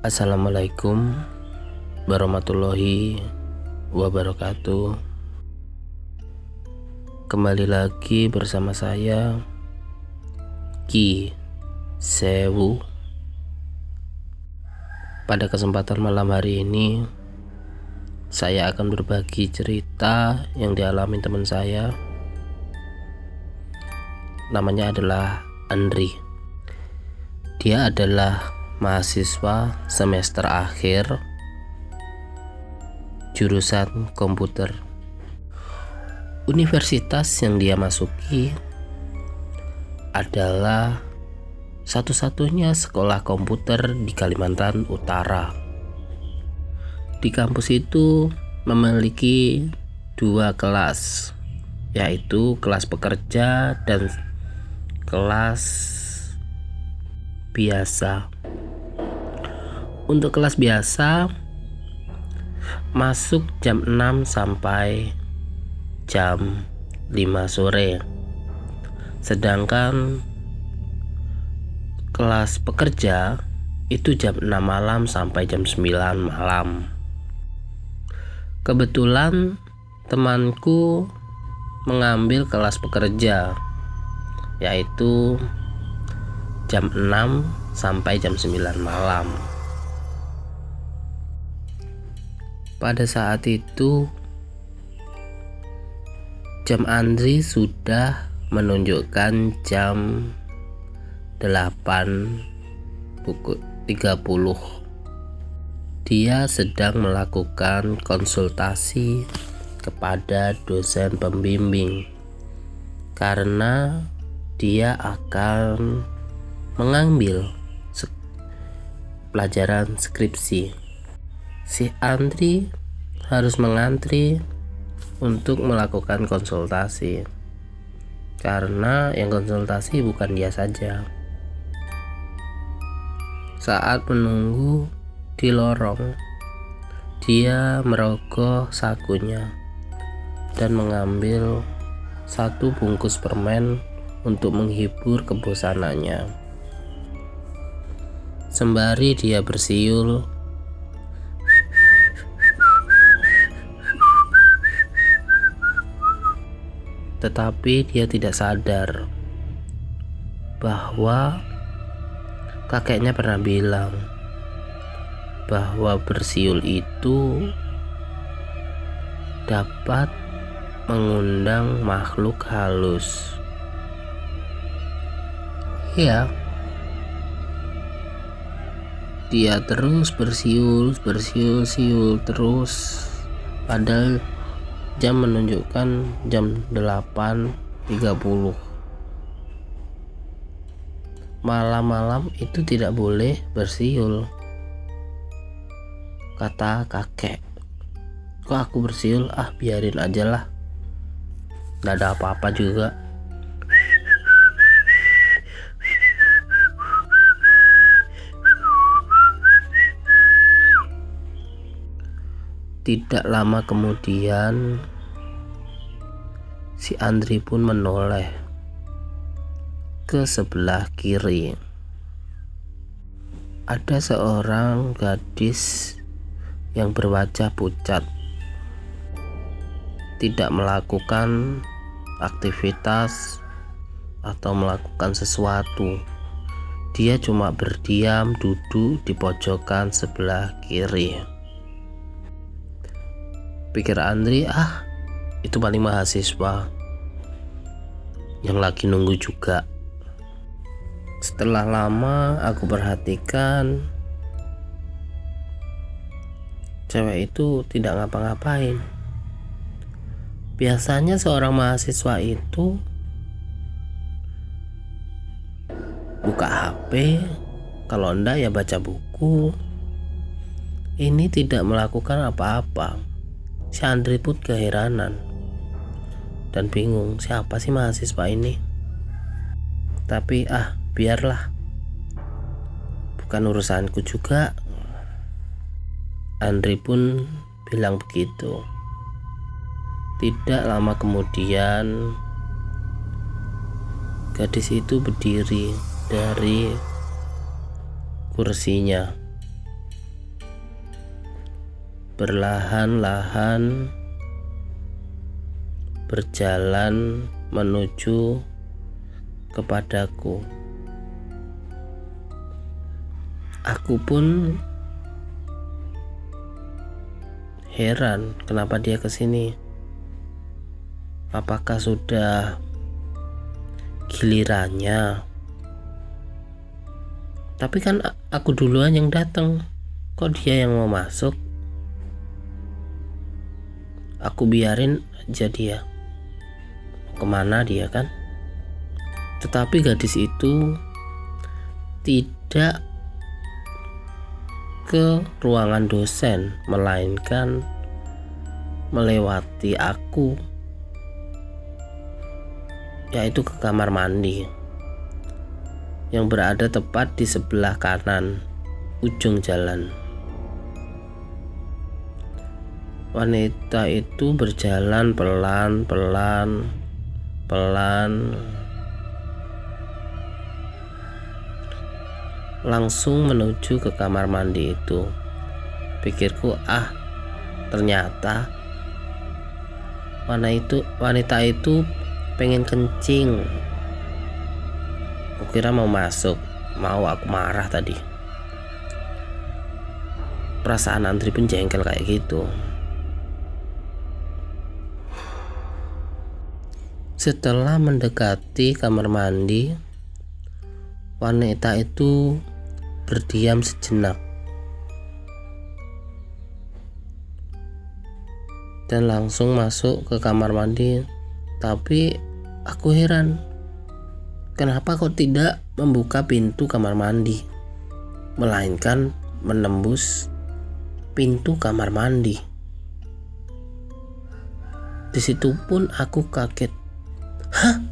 Assalamualaikum warahmatullahi wabarakatuh. Kembali lagi bersama saya Ki Sewu. Pada kesempatan malam hari ini saya akan berbagi cerita yang dialami teman saya. Namanya adalah Andri. Dia adalah mahasiswa semester akhir jurusan komputer. Universitas yang dia masuki adalah satu-satunya sekolah komputer di Kalimantan Utara. Di kampus itu memiliki dua kelas, yaitu kelas pekerja dan kelas biasa. Untuk kelas biasa masuk jam 6 sampai jam 5 sore. Sedangkan kelas pekerja itu jam 6 malam sampai jam 9 malam. Kebetulan temanku mengambil kelas pekerja yaitu jam 6 sampai jam 9 malam. Pada saat itu jam Andri sudah menunjukkan jam 8 pukul 30. Dia sedang melakukan konsultasi kepada dosen pembimbing karena dia akan mengambil pelajaran skripsi si Andri harus mengantri untuk melakukan konsultasi. Karena yang konsultasi bukan dia saja. Saat menunggu di lorong dia merogoh sakunya dan mengambil satu bungkus permen untuk menghibur kebosanannya. Sembari dia bersiul tetapi dia tidak sadar bahwa kakeknya pernah bilang bahwa bersiul itu dapat mengundang makhluk halus. Ya, dia terus bersiul, bersiul, siul terus, padahal jam menunjukkan jam 8.30 malam-malam itu tidak boleh bersiul kata kakek. Kok aku bersiul? Ah biarin aja lah. Gak ada apa-apa juga Tidak lama kemudian, si Andri pun menoleh ke sebelah kiri. Ada seorang gadis yang berwajah pucat, tidak melakukan aktivitas atau melakukan sesuatu. Dia cuma berdiam duduk di pojokan sebelah kiri pikir Andri ah itu paling mahasiswa yang lagi nunggu juga Setelah lama aku perhatikan cewek itu tidak ngapa-ngapain. Biasanya seorang mahasiswa itu buka HP, kalau enggak ya baca buku. Ini tidak melakukan apa-apa. Si Andri pun keheranan dan bingung siapa sih mahasiswa ini. Tapi ah, biarlah. Bukan urusanku juga. Andri pun bilang begitu. Tidak lama kemudian, gadis itu berdiri dari kursinya. Berlahan-lahan berjalan menuju kepadaku. Aku pun heran kenapa dia ke sini apakah sudah gilirannya? Tapi kan aku duluan yang datang. Kok dia yang mau masuk aku biarin aja dia ke mana dia kan tetapi gadis itu tidak ke ruangan dosen melainkan melewati aku yaitu ke kamar mandi yang berada tepat di sebelah kanan ujung jalan. Wanita itu berjalan pelan-pelan, pelan, langsung menuju ke kamar mandi itu. Pikirku, ah, ternyata wanita itu wanita itu pengen kencing. Aku kira mau masuk mau aku marah tadi. Perasaan antri pun jengkel kayak gitu setelah mendekati kamar mandi wanita itu berdiam sejenak dan langsung masuk ke kamar mandi tapi Aku heran, kenapa kau tidak membuka pintu kamar mandi, melainkan menembus pintu kamar mandi. Di situ pun aku kaget. Hah?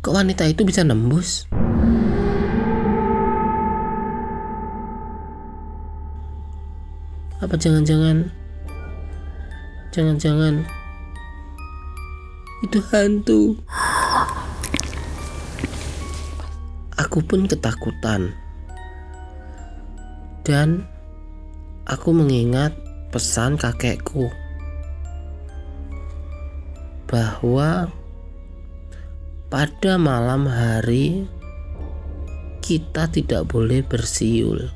Kok wanita itu bisa nembus? Apa jangan-jangan jangan-jangan itu hantu. Aku pun ketakutan. Dan aku mengingat pesan kakekku bahwa pada malam hari kita tidak boleh bersiul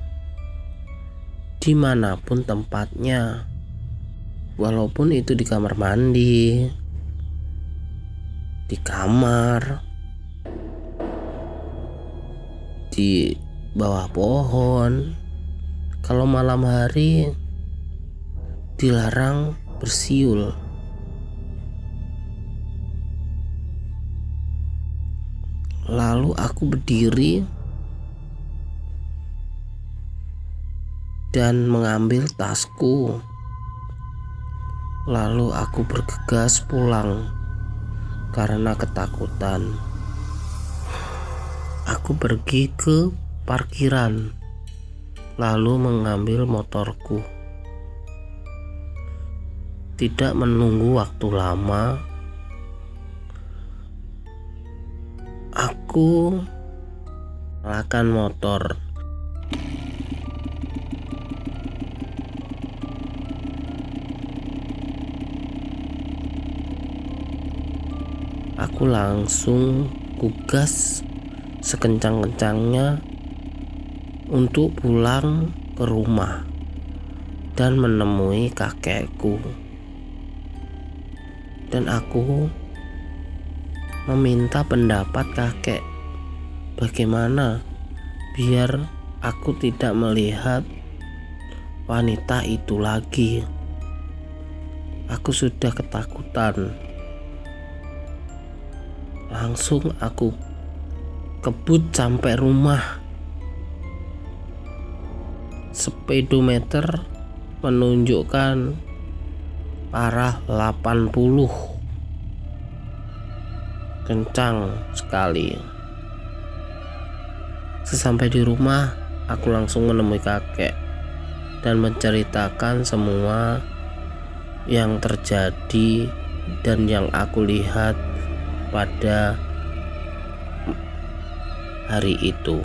di mana pun tempatnya walaupun itu di kamar mandi di kamar, di bawah pohon. Kalau malam hari dilarang bersiul. Lalu aku berdiri dan mengambil tasku. Lalu aku bergegas pulang karena ketakutan. Aku pergi ke parkiran, lalu mengambil motorku. Tidak menunggu waktu lama, aku nyalakan motor aku langsung kugas sekencang-kencangnya untuk pulang ke rumah dan menemui kakekku. Dan aku meminta pendapat kakek bagaimana biar aku tidak melihat wanita itu lagi. Aku sudah ketakutan. Langsung aku kebut sampai rumah. Speedometer menunjukkan parah 80 kencang sekali. Sesampai di rumah, aku langsung menemui kakek dan menceritakan semua yang terjadi dan yang aku lihat pada hari itu.